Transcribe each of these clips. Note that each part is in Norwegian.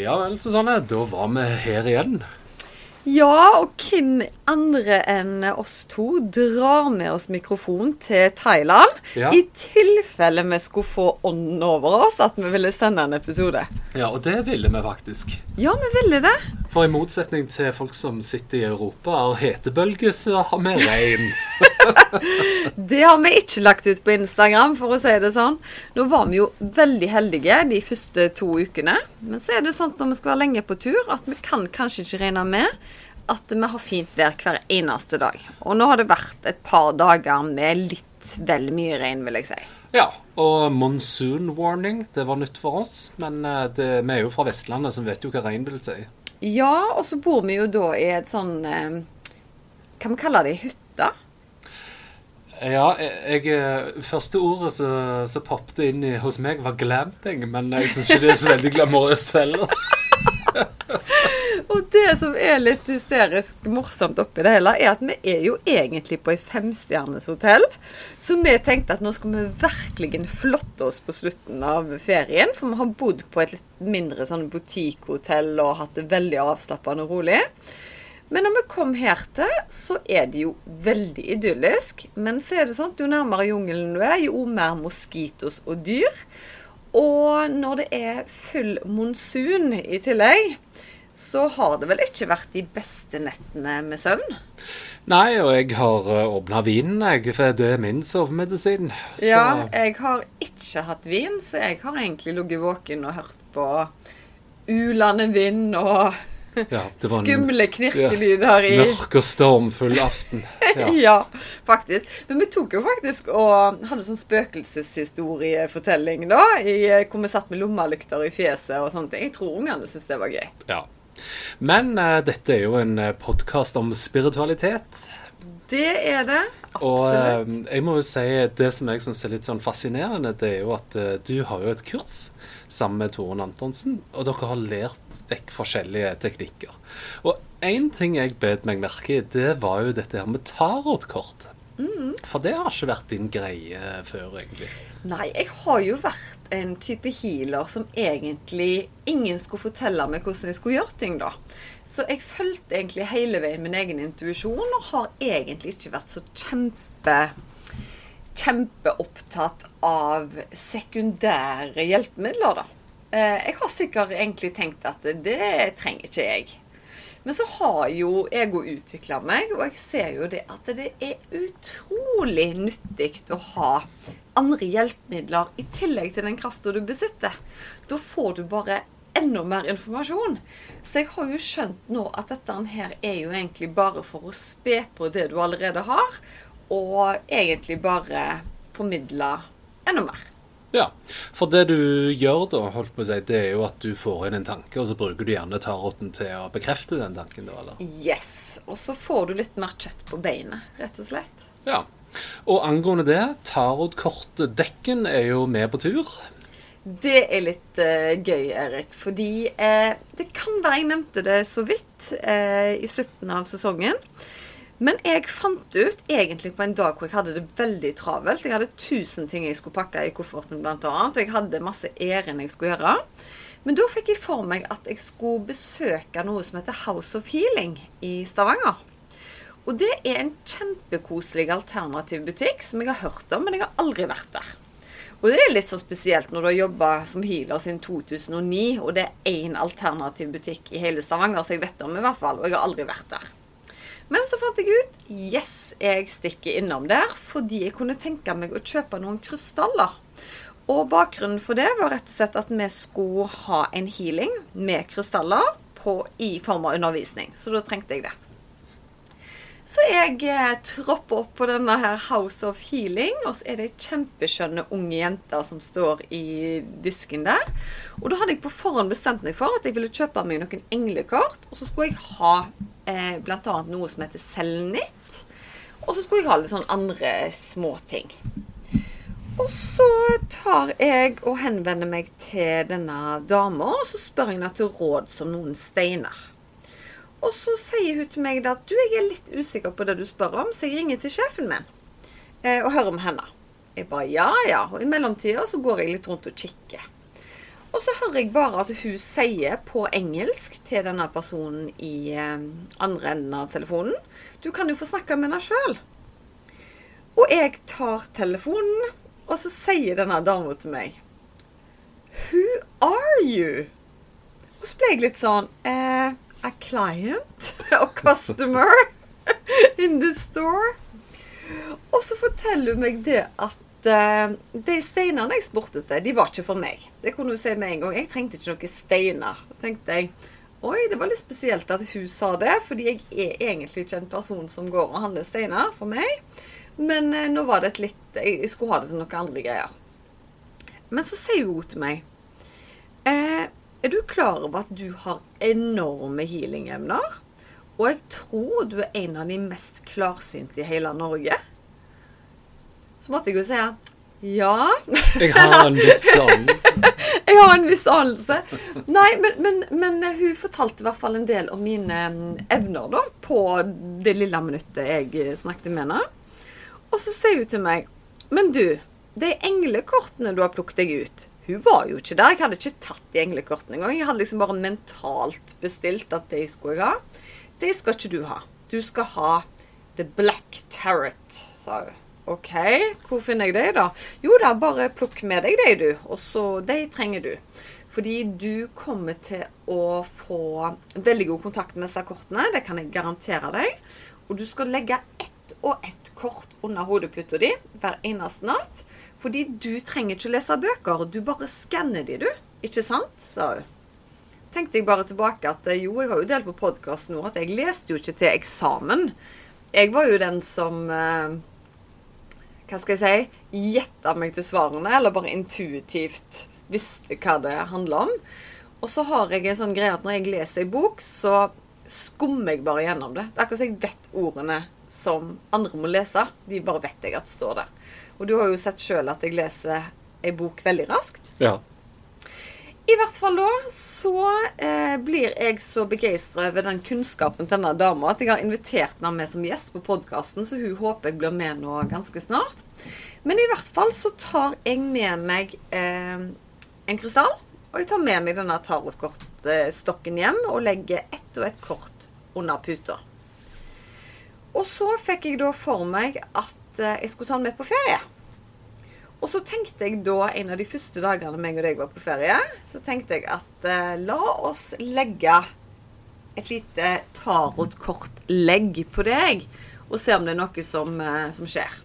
Ja vel, Susanne. Da var vi her igjen. Ja, og hvem andre enn oss to drar med oss mikrofon til Thailand Ja. i tilfelle vi skulle få ånden over oss at vi ville sende en episode? Ja, og det ville vi faktisk. Ja, vi ville det. For i motsetning til folk som sitter i Europa og hetebølger, så har vi regn. Det har vi ikke lagt ut på Instagram, for å si det sånn. Nå var vi jo veldig heldige de første to ukene. Men så er det sånn når vi skal være lenge på tur, at vi kan kanskje ikke regne med at vi har fint vær hver eneste dag. Og nå har det vært et par dager med litt vel mye regn, vil jeg si. Ja, og monsoon warning, det var nytt for oss. Men eh, det, vi er jo fra Vestlandet, så vi vet jo hva regn vil si. Ja, og så bor vi jo da i et sånn eh, Kan vi kalle det hytte? Ja, jeg, jeg, første ordet som poppet inn i, hos meg, var glamping. Men jeg syns ikke det er så veldig glamorøst heller. Og det som er litt hysterisk morsomt oppi det hele, er at vi er jo egentlig på et femstjernes hotell. Så vi tenkte at nå skal vi virkelig flotte oss på slutten av ferien. For vi har bodd på et litt mindre sånn butikkhotell og hatt det veldig avslappende og rolig. Men når vi kom her til, så er det jo veldig idyllisk. Men så er det sånn at jo nærmere jungelen du er, jo mer moskitos og dyr. Og når det er full monsun i tillegg, så har det vel ikke vært de beste nettene med søvn. Nei, og jeg har åpna vinen, jeg, for det er min sovemedisin. Så Ja, jeg har ikke hatt vin, så jeg har egentlig ligget våken og hørt på ulende vind og ja, skumle knirkelyder i mørk og stormfull aften. Ja. Ja, faktisk. Men vi tok jo faktisk og hadde sånn spøkelseshistoriefortelling, da. I, hvor vi satt med lommelykter i fjeset og sånne ting. Jeg tror ungene syntes det var gøy. Ja. Men uh, dette er jo en podkast om spiritualitet. Det er det. Absolutt. Og jeg må jo si det som jeg syns er litt sånn fascinerende, det er jo at eh, du har jo et kurs sammen med Toren Antonsen, og dere har lært vekk forskjellige teknikker. Og én ting jeg bet meg merke i, det var jo dette her med tarotkort. For det har ikke vært din greie før, egentlig. Nei, jeg har jo vært en type healer som egentlig ingen skulle fortelle meg hvordan jeg skulle gjøre ting, da. Så jeg fulgte egentlig hele veien min egen intuisjon, og har egentlig ikke vært så kjempe Kjempeopptatt av sekundære hjelpemidler, da. Eh, Jeg har sikkert egentlig tenkt at det trenger ikke jeg. Men så har jo ego utvikla meg, og jeg ser jo det at det er utrolig nyttig å ha andre hjelpemidler i tillegg til den krafta du besitter. Da får du bare enda mer informasjon. Så jeg har jo skjønt nå at dette her er jo egentlig bare for å spe på det du allerede har, og egentlig bare formidle enda mer. Ja, for det du gjør da, holdt på å si, det er jo at du får inn en tanke, og så bruker du gjerne taroten til å bekrefte den tanken, da, eller? Yes. Og så får du litt mer kjøtt på beinet, rett og slett. Ja. Og angående det, tarotkortdekken er jo med på tur. Det er litt uh, gøy, Erik. Fordi uh, det kan være jeg nevnte det så vidt uh, i slutten av sesongen. Men jeg fant ut egentlig på en dag hvor jeg hadde det veldig travelt. Jeg hadde tusen ting jeg skulle pakke i kofferten, annet. Og jeg hadde masse ærend jeg skulle gjøre. Men da fikk jeg for meg at jeg skulle besøke noe som heter House of Healing i Stavanger. Og det er en kjempekoselig alternativ butikk som jeg har hørt om, men jeg har aldri vært der. Og det er litt så spesielt når du har jobba som healer siden 2009, og det er én alternativ butikk i hele Stavanger, så jeg vet om i hvert fall, og jeg har aldri vært der. Men så fant jeg ut yes, jeg stikker innom der fordi jeg kunne tenke meg å kjøpe noen krystaller. Og bakgrunnen for det var rett og slett at vi skulle ha en healing med krystaller i form av undervisning. Så da trengte jeg det. Så jeg eh, tropper opp på denne her House of Healing, og så er det ei kjempeskjønne unge jente som står i disken der. Og da hadde jeg på forhånd bestemt meg for at jeg ville kjøpe meg noen englekort. Og så skulle jeg ha eh, bl.a. noe som heter Selvnytt, Og så skulle jeg ha litt sånn andre småting. Og så tar jeg og henvender meg til denne dama, og så spør jeg henne til råd som noen steiner. Og så sier hun til meg at du, jeg er litt usikker på det du spør om, så jeg ringer til sjefen min eh, og hører om henne. Jeg bare ja, ja. Og i mellomtida så går jeg litt rundt og kikker. Og så hører jeg bare at hun sier på engelsk til denne personen i eh, andre enden av telefonen Du kan jo få snakke med henne sjøl. Og jeg tar telefonen, og så sier denne dama til meg Who are you? Og så ble jeg litt sånn eh, a client, a customer in the store. Og så forteller hun meg det at uh, de steinene jeg spurte etter, de var ikke for meg. Det kunne hun si med en gang. Jeg trengte ikke noen steiner. Tenkte jeg oi, det var litt spesielt at hun sa det, fordi jeg er egentlig ikke en person som går og handler steiner for meg. Men uh, nå var det et litt Jeg skulle ha det til noen andre greier. Men så sier hun til meg eh, er du klar over at du har enorme healing-evner? Og jeg tror du er en av de mest klarsynte i hele Norge. Så måtte jeg jo si ja. Jeg har en viss anelse. jeg har en viss anelse. Nei, men, men, men, hun fortalte i hvert fall en del om mine mm, evner da, på det lille minuttet jeg snakket med henne. Og så sier hun til meg Men du, de englekortene du har plukket deg ut hun var jo ikke der. Jeg hadde ikke tatt de englekortene engang. Jeg hadde liksom bare mentalt bestilt at de skulle jeg ha. De skal ikke du ha. Du skal ha The Black Tarot, sa hun. OK, hvor finner jeg de, da? Jo da, bare plukk med deg de, du. Og så De trenger du. Fordi du kommer til å få veldig god kontakt med disse kortene. Det kan jeg garantere deg. Og du skal legge ett og ett kort under hodeputa di hver eneste natt. Fordi du trenger ikke lese bøker, du bare skanner de, du. Ikke sant? sa hun. tenkte jeg bare tilbake at eh, jo, jeg har jo delt på podkast nå at jeg leste jo ikke til eksamen. Jeg var jo den som eh, Hva skal jeg si? Gjetta meg til svarene, eller bare intuitivt visste hva det handla om. Og så har jeg en sånn greie at når jeg leser ei bok, så skummer jeg bare gjennom det. Det er akkurat som jeg vet ordene som andre må lese. De bare vet jeg at står der. Og du har jo sett sjøl at jeg leser ei bok veldig raskt. Ja. I hvert fall da så eh, blir jeg så begeistra over den kunnskapen til denne dama at jeg har invitert henne med som gjest på podkasten, så hun håper jeg blir med nå ganske snart. Men i hvert fall så tar jeg med meg eh, en krystall. Og jeg tar med meg denne tarotkortstokken hjem og legger ett og ett kort under puta. Og så fikk jeg da for meg at Eh, jeg skulle ta den med på ferie. Og så tenkte jeg da, en av de første dagene meg og deg var på ferie, så tenkte jeg at eh, la oss legge et lite tarotkortlegg på deg, og se om det er noe som, eh, som, skjer.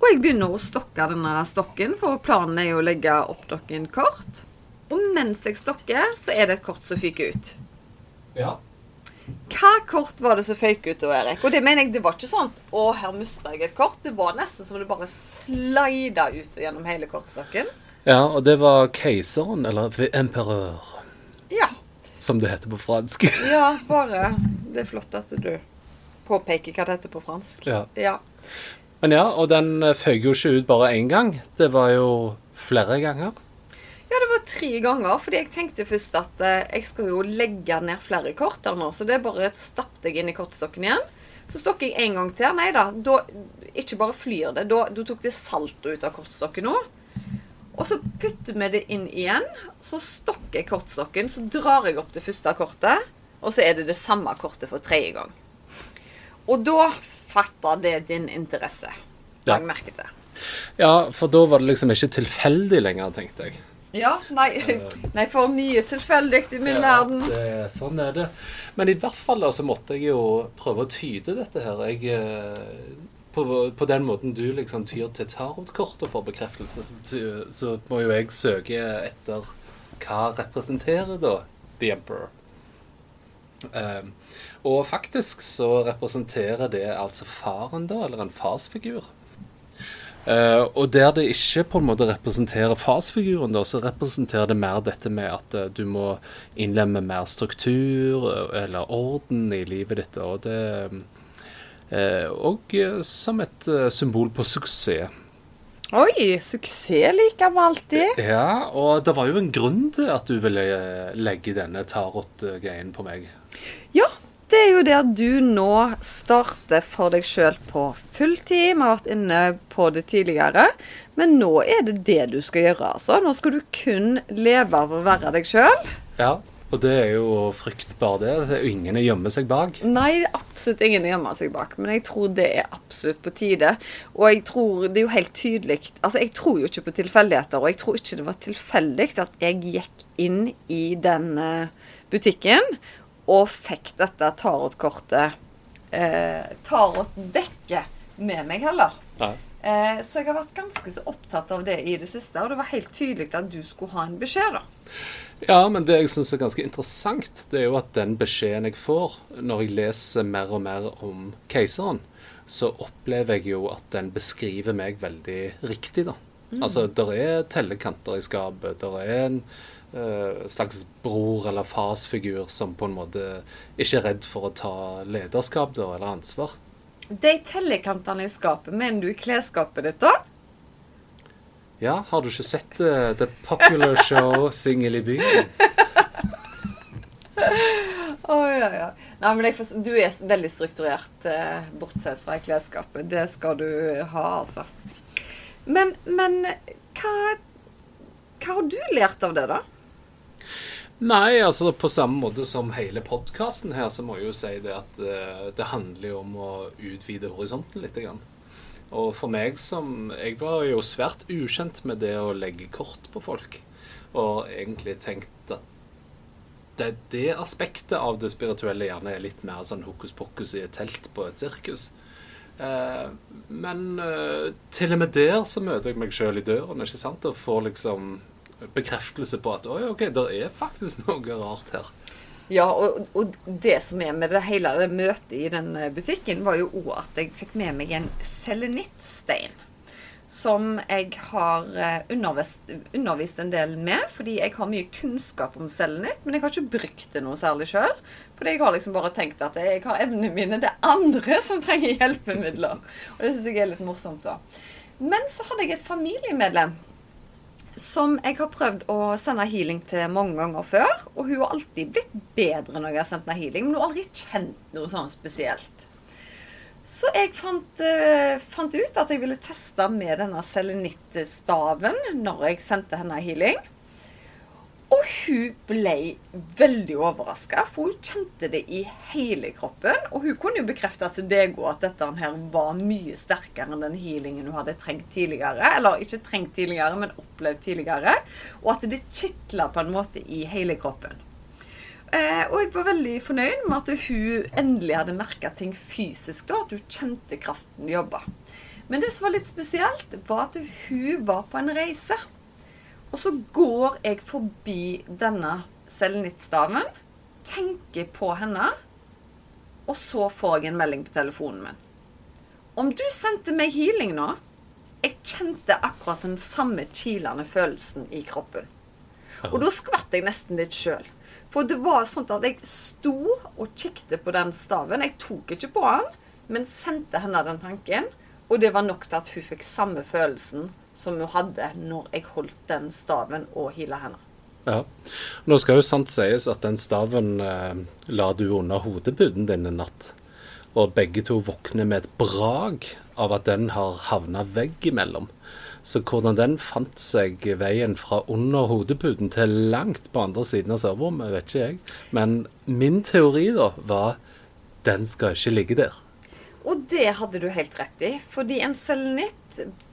Og jeg begynner å stokke denne stokken, for planen er jo å legge opp noen kort. Og mens jeg stokker, så er det et kort som fyker ut. Ja. Hva kort var det som føyk ut, Erik? Og det mener jeg, det var ikke sånn å, her mista jeg et kort. Det var nesten som det bare slida ut gjennom hele kortstokken. Ja, og det var keiseren, eller The Emperor. Ja. Som det heter på fransk. ja, bare Det er flott at du påpeker hva det heter på fransk. Ja. ja. Men ja, og den føyk jo ikke ut bare én gang. Det var jo flere ganger. Ja, tre ganger. Fordi jeg tenkte først at eh, jeg skal jo legge ned flere kort her nå. Så det er bare stappet jeg inn i kortstokken igjen. Så stokker jeg en gang til. Nei da, da ikke bare flyr det. Da, da tok det salto ut av kortstokken nå. Og så putter vi det inn igjen. Så stokker jeg kortstokken. Så drar jeg opp det første kortet. Og så er det det samme kortet for tredje gang. Og da fatter det din interesse. Lag merke til. Ja, for da var det liksom ikke tilfeldig lenger, tenkte jeg. Ja, nei, nei, for mye tilfeldig i min ja, verden. Det, sånn er det. Men i hvert fall så altså, måtte jeg jo prøve å tyde dette her. Jeg, eh, på, på, den måten du liksom tyr til tarotkortet får bekreftelse, så, så, må jo jeg søke etter hva representerer da The Emperor. Um, og faktisk så representerer det altså faren, da, eller en farsfigur. Uh, og der det ikke på en måte representerer farsfiguren, da, så representerer det mer dette med at uh, du må innlemme mer struktur uh, eller orden i livet ditt. Og det Og som et symbol på suksess. Oi, suksess liker vi alltid. Ja, og det var jo en grunn til at du ville legge denne tarot-greien på meg. Ja, det er jo det at du nå starter for deg sjøl på fulltid. Vi har vært inne på det tidligere. Men nå er det det du skal gjøre, altså. Nå skal du kun leve av å være deg sjøl. Ja, og det er jo fryktbar det. Det er jo ingen gjemme seg bak. Nei, er absolutt ingen å gjemme seg bak. Men jeg tror det er absolutt på tide. Og jeg tror det er jo helt tydelig Altså, jeg tror jo ikke på tilfeldigheter. Og jeg tror ikke det var tilfeldig at jeg gikk inn i den eh, butikken og fikk dette tarotkortet eh, Tarotdekket med meg heller. Ja. Eh, så jeg har vært ganske så opptatt av det i det siste, og det var helt tydelig at du skulle ha en beskjed, da. Ja, men det jeg syns er ganske interessant, det er jo at den beskjeden jeg får når jeg leser mer og mer om keiseren, så opplever jeg jo at den beskriver meg veldig riktig, da. Mm. Altså, der er tellekanter i skapet. Der er en slags bror- eller farsfigur som på en måte ikke er redd for å ta lederskap da, eller ansvar. De tellekantene i skapet, mener du i klesskapet ditt da? Ja, har du ikke sett uh, The Popular Show Singel i byen? Å oh, ja, ja. Nei, men jeg, du er veldig strukturert, uh, bortsett fra klesskapet. Det skal du ha, altså. Men, men hva, hva har du lært av det, da? Nei, altså på samme måte som hele podkasten her, så må jeg jo si det at uh, det handler jo om å utvide horisonten litt. Grann. Og for meg som Jeg var jo svært ukjent med det å legge kort på folk. Og egentlig tenkt at det, det aspektet av det spirituelle gjerne er litt mer sånn hokus pokus i et telt på et sirkus. Uh, men uh, til og med der så møter jeg meg sjøl i døren, ikke sant, og får liksom bekreftelse på at oi, ok, det er faktisk noe rart her. Ja, og, og, det som er med det hele det møtet i den eh, butikken, var jo òg at jeg fikk med meg en selenittstein. Som jeg har eh, undervist, undervist, en del med, fordi jeg har mye kunnskap om selenitt. Men jeg har ikke brukt det noe særlig sjøl. Fordi jeg har liksom bare tenkt at jeg har evnene mine. Det er andre som trenger hjelpemidler. Og det syns jeg er litt morsomt. da. Men så hadde jeg et familiemedlem som jeg har prøvd å sende healing til mange ganger før. Og hun har alltid blitt bedre når jeg har sendt henne healing, men hun har aldri kjent noe sånn spesielt. Så jeg fant, uh, fant ut at jeg ville teste med denne selenittstaven når jeg sendte henne healing. Og hun ble veldig overraska, for hun kjente det i hele kroppen. Og hun kunne jo bekrefte til deg òg at dette her var mye sterkere enn den healingen hun hadde trengt tidligere. Eller ikke trengt tidligere, men opplevd tidligere. Og at det kitla på en måte i hele kroppen. Eh, og jeg var veldig fornøyd med at hun endelig hadde merka ting fysisk. da, At hun kjente kraften jobba. Men det som var litt spesielt, var at hun var på en reise. Og så går jeg forbi denne selenittstaven, tenker på henne, og så får jeg en melding på telefonen min. Om du sendte meg healing nå Jeg kjente akkurat den samme kilende følelsen i kroppen. Og da skvatt jeg nesten litt sjøl. For det var sånn at jeg sto og kikket på den staven. Jeg tok ikke på den, men sendte henne den tanken. Og det var nok til at hun fikk samme følelsen som hun hadde når jeg holdt den staven og hila henne. Ja. Nå skal jo sant sies at den staven eh, la du under hodeputen din en natt. Og begge to våkner med et brag av at den har havna veggimellom. Så hvordan den fant seg veien fra under hodeputen til langt på andre siden av soverommet, vet ikke jeg. Men min teori da var den skal ikke ligge der. Og det hadde du helt rett i. Fordi en selenitt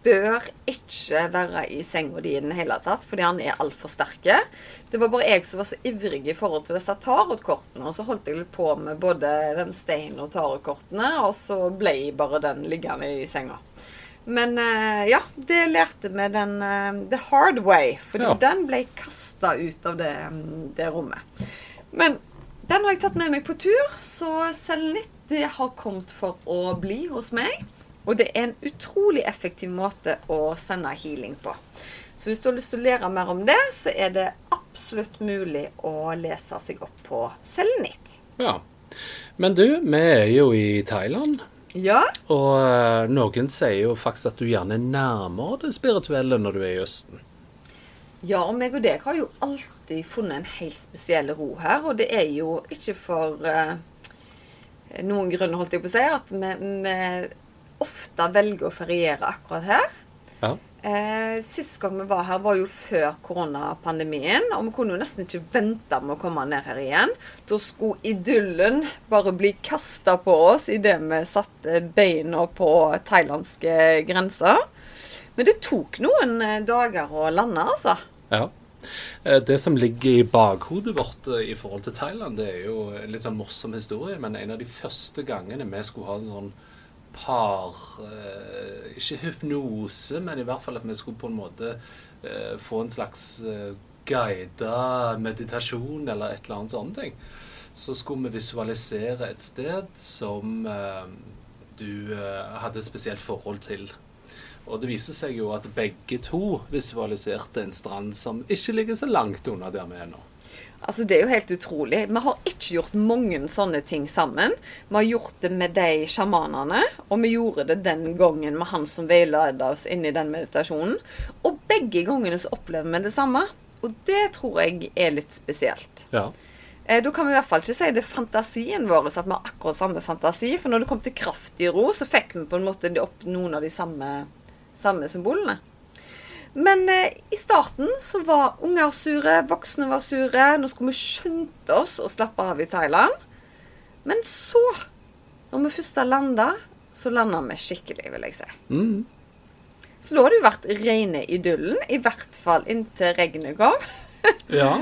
bør ikke være i senga di i det hele tatt, fordi han er altfor sterke. Det var bare jeg som var så ivrig i forhold til disse tarotkortene, og så holdt jeg litt på med både den steinen og tarotkortene, og så ble bare den liggende i senga. Men uh, ja, det lærte vi den uh, the hard way, fordi ja. den ble kasta ut av det, det rommet. Men den har jeg tatt med meg på tur, så Selenitt det har kommet for å bli hos meg. Og det er en utrolig effektiv måte å sende healing på. Så hvis du har lyst til å lære mer om det, så er det absolutt mulig å lese seg opp på Selenit. Ja. Men du, vi er jo i Thailand. Ja, Og eh, noen sier jo faktisk at du gjerne er nærmere det spirituelle når du er i Østen. Ja, og meg og deg har jo alltid funnet en helt spesiell ro her. Og det er jo ikke for uh, noen grunn, holdt jeg på å si, at vi, vi ofte velger å feriere akkurat her. Ja. Eh, sist gang vi var her, var jo før koronapandemien. Og vi kunne jo nesten ikke vente med å komme ned her igjen. Da skulle idyllen bare bli kasta på oss idet vi satte beina på thailandske grenser. Men det tok noen eh, dager å lande, altså. Ja. Eh, Det som ligger i bakhodet vårt eh, i forhold til Thailand, det er jo en litt sånn morsom historie. Men en av de første gangene vi skulle ha en sånn par eh, Ikke hypnose, men i hvert fall at vi skulle på en måte eh, få en slags eh, guida meditasjon eller et eller annet sånne ting. Så skulle vi visualisere et sted som du hadde et spesielt forhold til. Og det viser seg jo at begge to visualiserte en strand som ikke ligger så langt unna der vi er nå. Altså, Det er jo helt utrolig. Vi har ikke gjort mange sånne ting sammen. Vi har gjort det med de sjamanene, og vi gjorde det den gangen med han som veiledet oss inn i den meditasjonen. Og begge gangene så opplever vi det samme. Og det tror jeg er litt spesielt. Ja. Eh, Da kan vi i hvert fall ikke si det er fantasien vår at vi har akkurat samme fantasi. For når det kom til kraftig ro, så fikk vi på en måte opp noen av de samme, samme symbolene. Men eh, i starten så var unger sure, voksne var sure. Nå skulle vi skynde oss å slappe av i Thailand. Men så, når vi først har landa, så landa vi skikkelig, vil jeg si. Mm. Så da har det jo vært rene idyllen. I hvert fall inntil regnet kom. ja.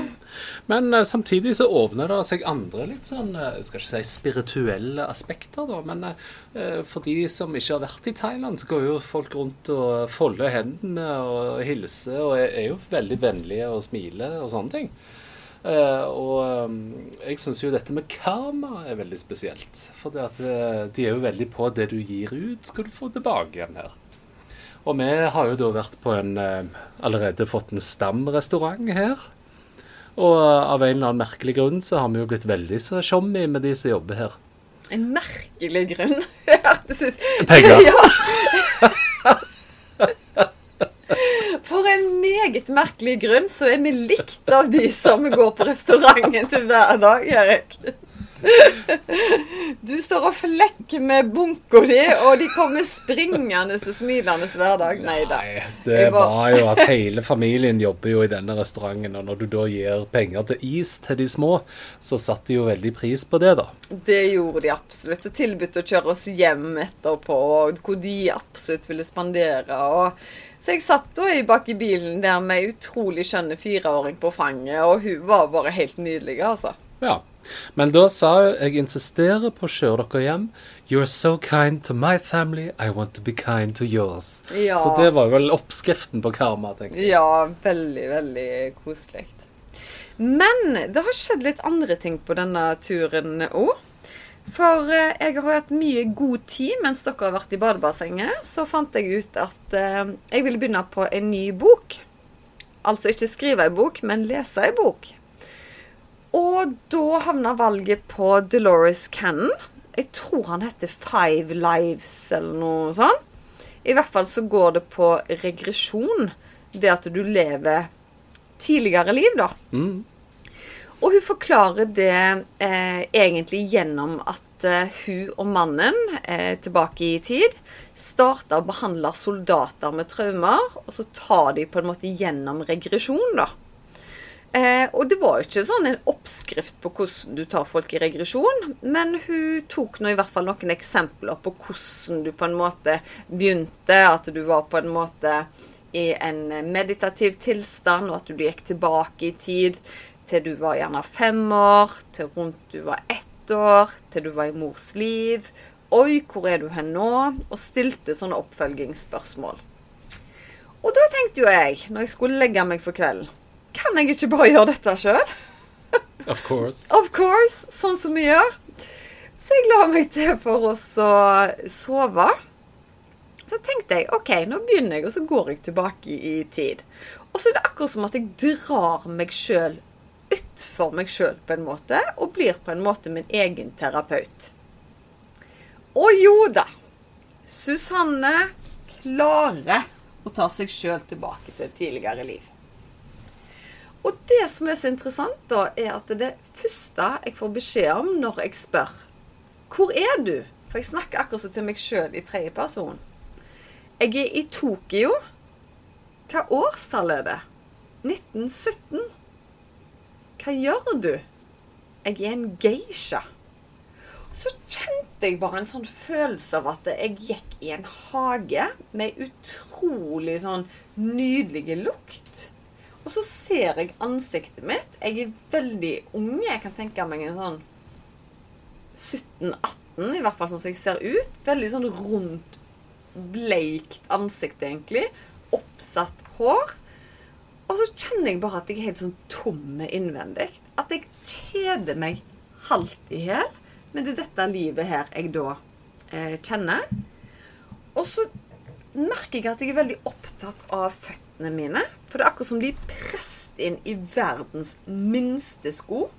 Men uh, samtidig så åpner det seg andre litt sånn uh, skal ikke si spirituelle aspekter, da. Men uh, for de som ikke har vært i Thailand, så går jo folk rundt og folder hendene og hilser og er, er jo veldig vennlige og smiler og sånne ting. Og um, jeg syns jo dette med karma er veldig spesielt. For det at de er jo veldig på det du gir ut, skal du få tilbake igjen her. Og vi har jo da vært på en eh, Allerede fått en stamrestaurant her. Og av en eller annen merkelig grunn så har vi jo blitt veldig så tjommi med de som jobber her. En merkelig grunn. Hørtes ut Penger. Ja. For en meget merkelig grunn så er vi likt av de som går på restauranten til hver dag, Erik. Du står og flekker med bunka di, og de kommer springende og smilende hver dag. Nei da. Det var- var jo at hele familien jobber jo i denne restauranten, og når du da gir penger til is til de små, så satte de jo veldig pris på det, da. Det gjorde de absolutt. Og tilbudt å kjøre oss hjem etterpå, hvor de absolutt ville spandere. Og så jeg satt da bak i bilen der med utrolig skjønne fireåring på fanget, og hun var bare helt nydelig, altså. Ja. Men da sa jeg jeg insisterer på å kjøre dere hjem. You're so kind to my family, I want to be kind to yours. Ja. Så det var vel oppskriften på karma, tenker jeg. Ja, veldig, veldig koselig. Men det har skjedd litt andre ting på denne turen òg. For eh, jeg har hatt mye god tid mens dere har vært i badebassenget. Så fant jeg ut at eh, jeg ville begynne på en ny bok. Altså ikke skrive ei bok, men lese ei bok. Og da havna valget på Dolores Cannon. Jeg tror han heter Five Lives eller noe sånt. I hvert fall så går det på regresjon. Det at du lever tidligere liv, da. Mm. Og hun forklarer det eh, egentlig gjennom at eh, hun og mannen eh, tilbake i tid starta å behandle soldater med traumer, og så tar de på en måte gjennom regresjon, da. Eh, og det var jo ikke sånn en oppskrift på hvordan du tar folk i regresjon, men hun tok nå i hvert fall noen eksempler på hvordan du på en måte begynte, at du var på en måte i en meditativ tilstand, og at du gikk tilbake i tid til du var gjerne fem år, til rundt du var ett år, til du var i mors liv. Oi, hvor er du hen nå? Og stilte sånne oppfølgingsspørsmål. Og da tenkte jo jeg, når jeg skulle legge meg for kvelden, kan jeg ikke bare gjøre dette sjøl? Of course. Of course, sånn som vi gjør. Så jeg la meg til for å sove. Så tenkte jeg OK, nå begynner jeg, og så går jeg tilbake i tid. Og så er det akkurat som at jeg drar meg sjøl utfor meg sjøl på en måte, og blir på en måte min egen terapeut. Og jo da, Susanne klarer å ta seg sjøl tilbake til tidligere liv. Og det som er så interessant, da, er at det første jeg får beskjed om når jeg spør Hvor er du? For jeg snakker akkurat som til meg sjøl i tredje person. Jeg er i Tokyo. Hva årstall er det? 1917. Hva gjør du? Jeg er en geisha. Så kjente jeg bare en sånn følelse av at jeg gikk i en hage med utrolig sånn nydelig lukt. Og så ser jeg ansiktet mitt. Jeg er veldig ung. Jeg kan tenke meg en sånn 17-18, i hvert fall sånn som jeg ser ut. Veldig sånn rundt, bleikt ansikt, egentlig. Oppsatt hår. Og så kjenner jeg bare at jeg er helt sånn tom innvendig. At jeg kjeder meg halvt i hjel. Men det er dette livet her jeg da eh, kjenner. Og så merker jeg at jeg er veldig opptatt av føttene mine. For det er akkurat som de er presset inn i verdens minste sko.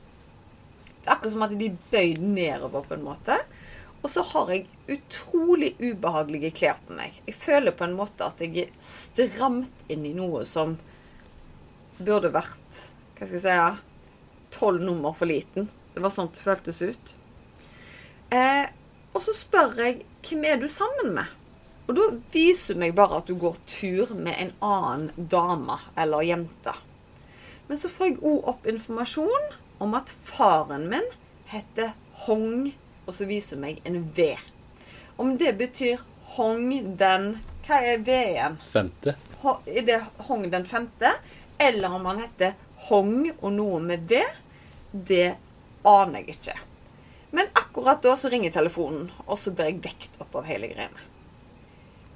Det er akkurat som at de er bøyd nedover på en måte. Og så har jeg utrolig ubehagelige klær på meg. Jeg føler på en måte at jeg er stramt inn i noe som burde vært hva skal jeg si tolv nummer for liten. Det var sånn det føltes ut. Eh, og så spør jeg hvem er du sammen med? Og da viser du meg bare at du går tur med en annen dame eller jente. Men så får jeg òg opp informasjon om at faren min heter Hong, og så viser hun meg en V. Om det betyr Hong den Hva er V igjen? Femte. Er det Hong den femte? Eller om han heter Hong og noe med V? Det aner jeg ikke. Men akkurat da så ringer telefonen, og så blir jeg vekt opp av hele greiene.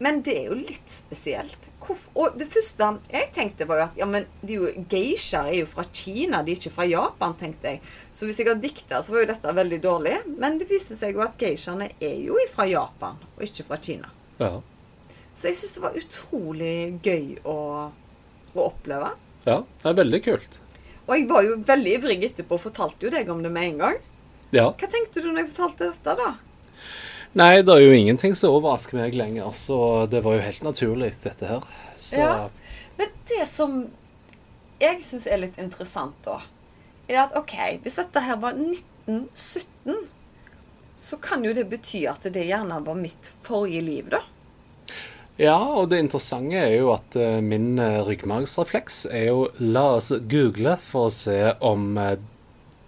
Men det er jo litt spesielt. Hvorfor? Og det første jeg tenkte, var jo at ja, men de jo, geishaer er jo fra Kina, de er ikke fra Japan, tenkte jeg. Så hvis jeg har dikta, så var jo dette veldig dårlig. Men det viste seg jo at geishaene er jo fra Japan, og ikke fra Kina. Ja. Så jeg syns det var utrolig gøy å, å oppleve. ja, det er veldig kult. Og jeg var jo veldig ivrig etterpå og fortalte jo deg om det med en gang. Ja. Hva tenkte du når jeg fortalte dette, da? Nei, det er jo ingenting som overrasker meg lenger, så det var jo helt naturlig, dette her. Så Ja. Men det som jeg syns er litt interessant, da, er at OK, hvis dette her var 1917, så kan jo det bety at det gjerne var mitt forrige liv, da. Ja, og det interessante er jo at eh, min uh, ryggmargsrefleks er jo la oss google for å se om eh,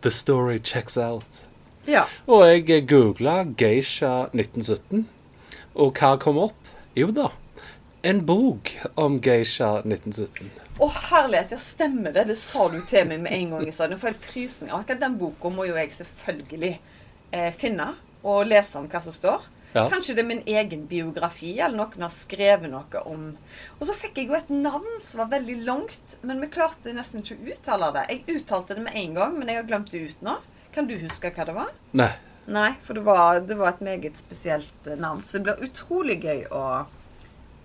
the story checks out. Ja. Og jeg googla Geisha 1917, og hva kom opp? Jo da, en bok om Geisha 1917. Å, herlighet, ja, stemmer det. Det sa du til meg med en gang i stad. Nå får helt frysninger. Akkurat den boka må jo jeg selvfølgelig eh, finne og lese om hva som står. Ja. Kanskje det er min egen biografi, eller noen har skrevet noe om Og så fikk jeg jo et navn som var veldig langt, men vi klarte nesten ikke å uttale det. Jeg uttalte det med en gang, men jeg har glemt det ut nå. Kan du huske hva det var? Nei. Nei, for det var, det var et meget spesielt eh, navn. Så det blir utrolig gøy å,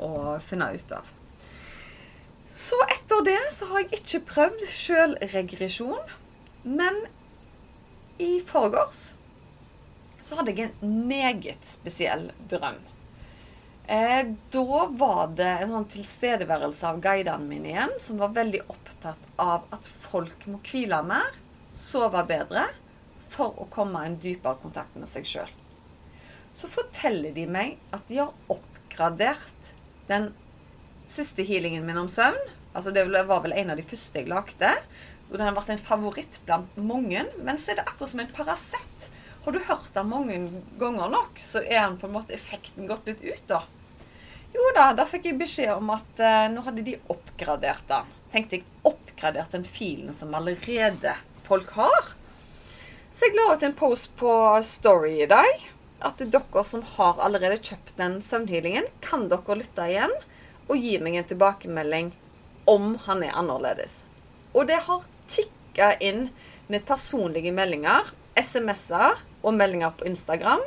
å finne ut av. Så etter det så har jeg ikke prøvd sjølregresjon. Men i forgårs så hadde jeg en meget spesiell drøm. Eh, da var det en sånn tilstedeværelse av guidene mine igjen, som var veldig opptatt av at folk må hvile mer, sove bedre, for å komme i en dypere kontakt med seg sjøl. Så forteller de meg at de har oppgradert den siste healingen min om søvn. Altså Det var vel en av de første jeg lagde. Og den har vært en favoritt blant mange. Men så er det akkurat som en Paracet. Har du hørt den mange ganger nok, så er den på en måte effekten gått litt ut, da. Jo da, da fikk jeg beskjed om at eh, nå hadde de oppgradert den. Tenkte jeg oppgradert den filen som allerede folk har. Så jeg la ut en post på Story i dag. At dere som har allerede kjøpt den søvnhealingen, kan dere lytte igjen og gi meg en tilbakemelding om han er annerledes. Og det har tikka inn med personlige meldinger, SMS-er og meldinger på Instagram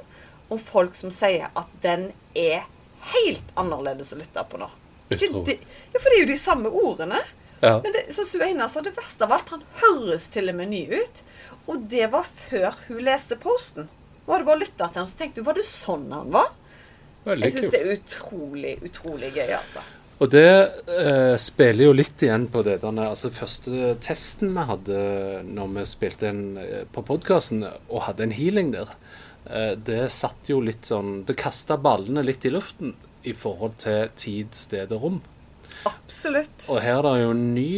om folk som sier at den er helt annerledes å lytte på nå. Ikke de, ja, for det er jo de samme ordene. Ja. Men det, så Sue Einar sa det verste av alt, han høres til og med ny ut. Og det var før hun leste posten. Nå hadde bare lytta til han, så tenkte hun var det sånn han var? Veldig Jeg syns det er utrolig, utrolig gøy, altså. Og det eh, spiller jo litt igjen på det derne, altså første testen vi hadde når vi spilte en, eh, på podkasten og hadde en healing der. Eh, det satt jo litt sånn Det kasta ballene litt i luften i forhold til tid, sted og rom. Absolutt. Og her er det jo en ny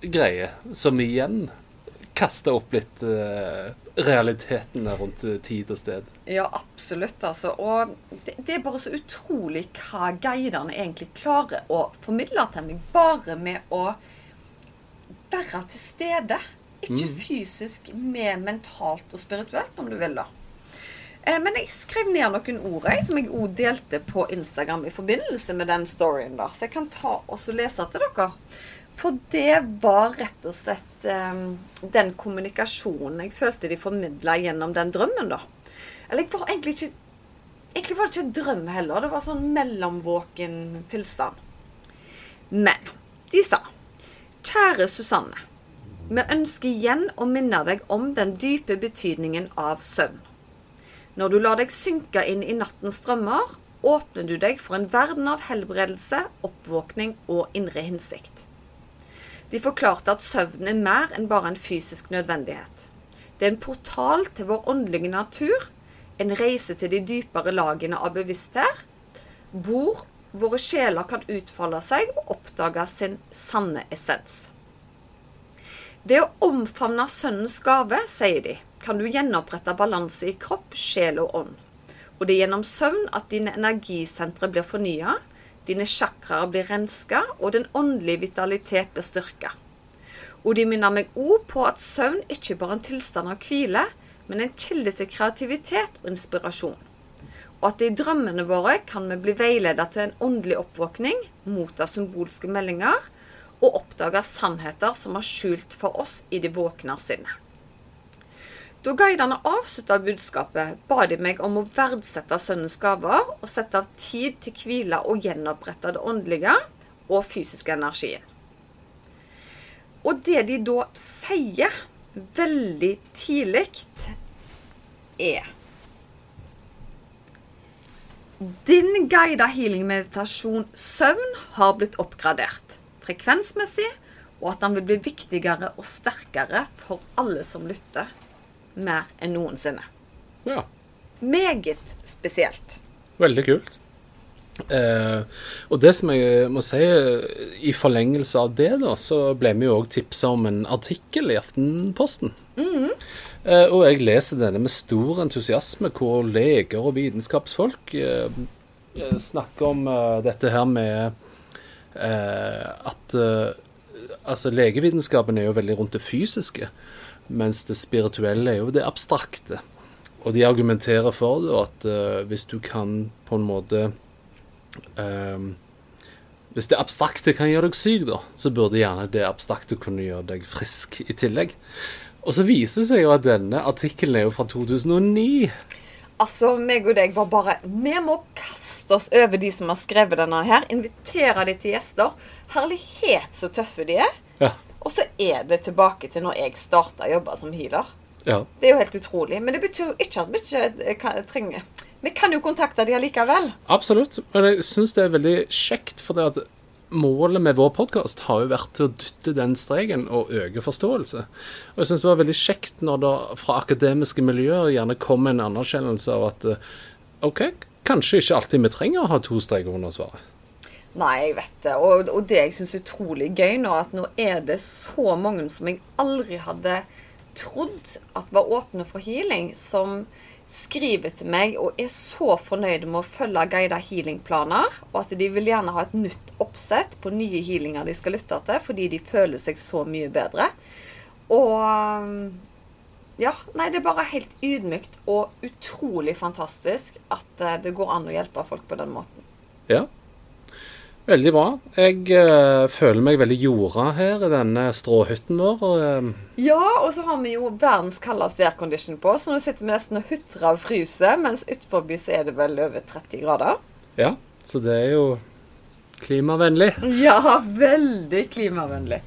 greie som igjen kaster opp litt uh, realitetene rundt eh, tid og sted. Ja, absolutt, altså. Og det, det er bare så utrolig hva guidene egentlig klarer å formidle til meg, bare med å være til stede. Ikke fysisk, men mentalt og spirituelt, om du vil, da. Eh, Men jeg skrev ned noen ord jeg, som jeg òg delte på Instagram i forbindelse med den storyen. da. Så jeg kan ta og lese til dere. For det var rett og slett eh, den kommunikasjonen jeg følte de formidla gjennom den drømmen, da. Eller jeg var egentlig ikke Egentlig var det ikke en drøm heller. Det var sånn mellomvåken tilstand. Men de sa Kjære Susanne. Vi ønsker igjen å minne deg om den dype betydningen av søvn. Når du lar deg synke inn i nattens drømmer, åpner du deg for en verden av helbredelse, oppvåkning og indre innsikt. De forklarte at søvn er mer enn bare en fysisk nødvendighet. Det er en portal til vår åndelige natur, en reise til de dypere lagene av bevissthet, hvor våre sjeler kan utfolde seg og oppdage sin sanne essens. Ved å omfavne sønnens gave, sier de, kan du gjenopprette balanse i kropp, sjel og ånd. Og det er gjennom søvn at dine energisentre blir fornya, dine chakraer blir renska, og den åndelige vitalitet blir styrka. Og de minner meg òg på at søvn ikke bare er en tilstand av hvile, men en kilde til kreativitet og inspirasjon. Og at i drømmene våre kan vi bli veiledet til en åndelig oppvåkning, motta symbolske meldinger og oppdage sannheter som har skjult for oss i det våkne sinnet. Da guidene avslutta budskapet, ba de meg om å verdsette sønnens gaver og sette av tid til hvile og gjenopprette det åndelige og fysiske energien. Og det de da sier veldig tidlig, er Din guida healing-meditasjon søvn har blitt oppgradert frekvensmessig, og at den vil bli viktigere og sterkere for alle som lytter, mer enn noensinne. Ja, Meget spesielt. veldig kult. Eh, og det som jeg må si, i forlengelse av det, da, så ble vi jo òg tipsa om en artikkel i Aftenposten. Eh, og jeg leser denne med stor entusiasme, hvor leger og vitenskapsfolk eh, eh, snakker om eh, dette her med eh, at Altså, legevitenskapen er jo veldig rundt det fysiske, mens det spirituelle er jo det abstrakte. Og de argumenterer for det, at uh, hvis du kan på en måte ehm, Hvis det abstrakte kan gjøre deg syk, da, så burde gjerne det abstrakte kunne gjøre deg frisk i tillegg. Og så viser det seg jo at denne artikkelen er jo fra 2009. Altså, meg og deg var bare Vi må kaste oss over de som har skrevet denne her. Invitere de til gjester. Herlighet, så tøffe de er. Ja. Og så er det tilbake til når jeg starta å jobbe som healer. ja. Det er jo helt utrolig. Men det betyr jo ikke at vi ikke kan, trenger Vi kan jo kontakte de allikevel. Absolutt. Men jeg syns det er veldig kjekt, for det at målet med vår podkast har jo vært til å dytte den streken og øke forståelse. Og jeg syns det var veldig kjekt når det fra akademiske miljøer gjerne kom en anerkjennelse av at eh, OK, kanskje ikke alltid vi trenger å ha to streker under svaret. Nei, jeg vet det. Og, og det jeg syns er utrolig gøy nå, at nå er det så mange som jeg aldri hadde trodd at var åpne for healing, som skriver til meg og er så fornøyde med å følge guida healingplaner, og at de vil gjerne ha et nytt oppsett på nye healinger de skal lytte til, fordi de føler seg så mye bedre. Og ja, nei, det er bare helt ydmykt og utrolig fantastisk at eh, det går an å hjelpe folk på den måten. Ja. Veldig bra. Jeg uh, føler meg veldig jorda her i denne stråhytten vår. Og, uh, Ja, og så har vi jo verdens kaldeste aircondition på, så nå sitter vi nesten og hutrer av fryser, mens utenfor så er det vel over 30 grader. ja, så det er jo klimavennlig. Ja, veldig klimavennlig.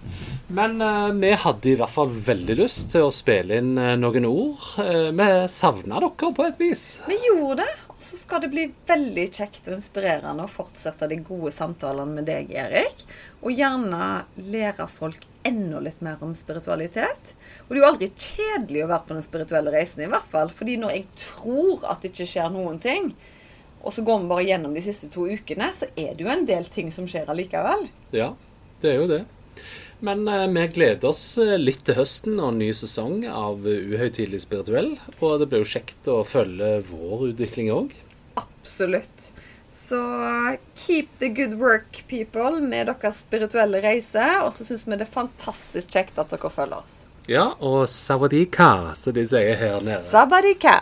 Men uh, vi hadde i hvert fall veldig lyst til å spille inn noen ord. Vi savna dere på et vis. Vi gjorde det, og så skal det bli veldig kjekt og inspirerende å fortsette de gode samtalene med deg, Erik. Og gjerne lære folk enda litt mer om spiritualitet. Og det er jo aldri kjedelig å være på den spirituelle reisen, i hvert fall. Fordi når jeg tror at det ikke skjer noen ting, og så går vi bare gjennom de siste to ukene, så er det jo en del ting som skjer allikevel. Ja, det er jo det. Men eh, vi gleder oss eh, litt til høsten og en ny sesong av eh, Uhøytidelig spirituell. Og det blir jo kjekt å følge vår utvikling òg. Absolutt. Så keep the good work, people, med deres spirituelle reise. Og så syns vi det er fantastisk kjekt at dere følger oss. Ja, og sawadika, som de sier her nede. Sabadika.